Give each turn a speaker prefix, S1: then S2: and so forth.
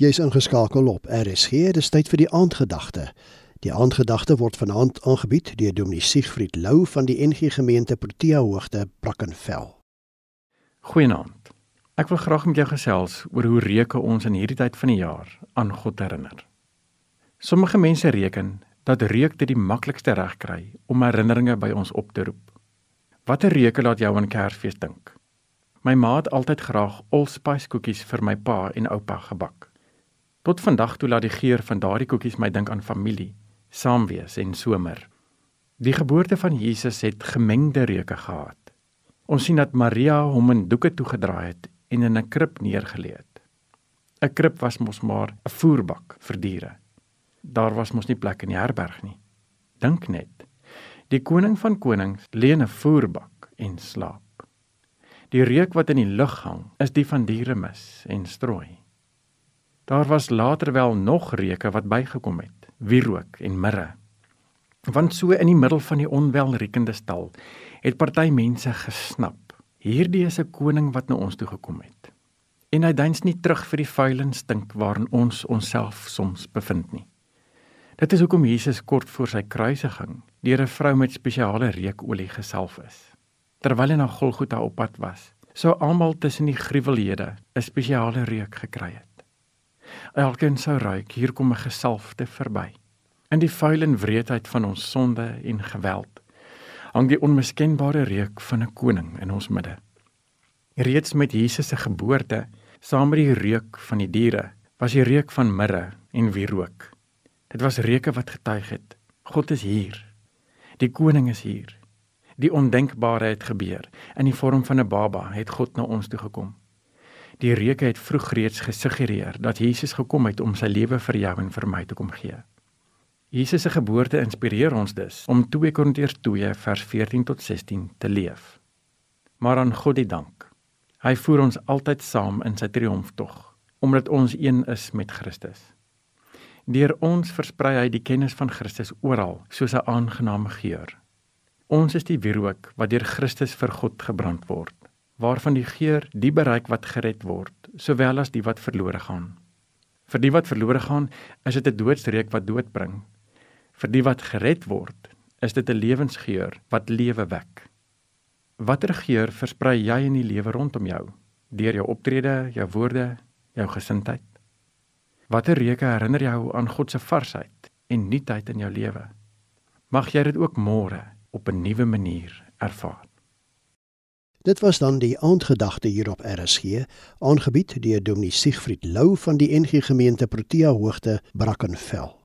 S1: Jy's ingeskakel op RSG, dis tyd vir die aandgedagte. Die aandgedagte word vanaand aangebied deur Dominee Siegfried Lou van die NG Gemeente Protea Hoogte, Brackenfell.
S2: Goeienaand. Ek wil graag met jou gesels oor hoe reuke ons in hierdie tyd van die jaar aan God herinner. Sommige mense reken dat reuk dit die maklikste reg kry om herinneringe by ons op te roep. Watter reuke laat jou aan Kersfees dink? My ma het altyd graag allspice koekies vir my pa en oupa gebak. Tot vandag toe laat die geur van daardie koekies my dink aan familie, saamwees en somer. Die geboorte van Jesus het gemengde reuke gehad. Ons sien dat Maria hom in doeke toegedraai het en in 'n krib neergelê het. 'n Krib was mos maar 'n voerbak vir diere. Daar was mos nie plek in die herberg nie. Dink net. Die koning van konings lê in 'n voerbak en slaap. Die reuk wat in die lug hang, is die van dieremis en strooi. Daar was later wel nog reuke wat bygekom het, wierook en mirre. Want so in die middel van die onwelriekende stal het party mense gesnap. Hierdie is 'n koning wat na ons toe gekom het. En hy duins nie terug vir die vuil en stink waarin ons onsself soms bevind nie. Dit is hoekom Jesus kort voor sy kruisiging deur 'n vrou met spesiale reukolie gesalf is terwyl hy na Golgotha op pad was, sou almal tussen die gruwelhede 'n spesiale reuk gekry het. Elkeen sou ruik, hier kom 'n gesalfde verby. In die vuil en wreedheid van ons sonde en geweld, hang die onmiskenbare reuk van 'n koning in ons midde. Reeds met Jesus se geboorte, saam met die reuk van die diere, was die reuk van mirre en wierook. Dit was reuke wat getuig het: God is hier. Die koning is hier. Die ondenkbare het gebeur. In die vorm van 'n baba het God na ons toe gekom. Die reuke het vroeg reeds gesuggereer dat Jesus gekom het om sy lewe vir jou en vir my te kom gee. Jesus se geboorte inspireer ons dus om 2 Korintiërs 2 vers 14 tot 16 te leef. Maar aan God die dank. Hy voer ons altyd saam in sy triomftog omdat ons een is met Christus. Deur ons versprei hy die kennis van Christus oral soos 'n aangename geur. Ons is die wierook wat deur Christus vir God gebrand word, waarvan die geur die bereik wat gered word, sowel as die wat verlore gaan. Vir die wat verlore gaan, is dit 'n doodsreuk wat dood bring. Vir die wat gered word, is dit 'n lewensgeur wat lewe wek. Watter geur versprei jy in die lewe rondom jou deur jou optrede, jou woorde, jou gesindheid? Watter reuke herinner jou aan God se varsheid en nuutheid in jou lewe? Mag jy dit ook môre op 'n nuwe manier ervaar.
S1: Dit was dan die aandgedagte hier op RSG, aangebied deur Dominee Siegfried Lou van die NG Gemeente Protea Hoogte, Brackenfell.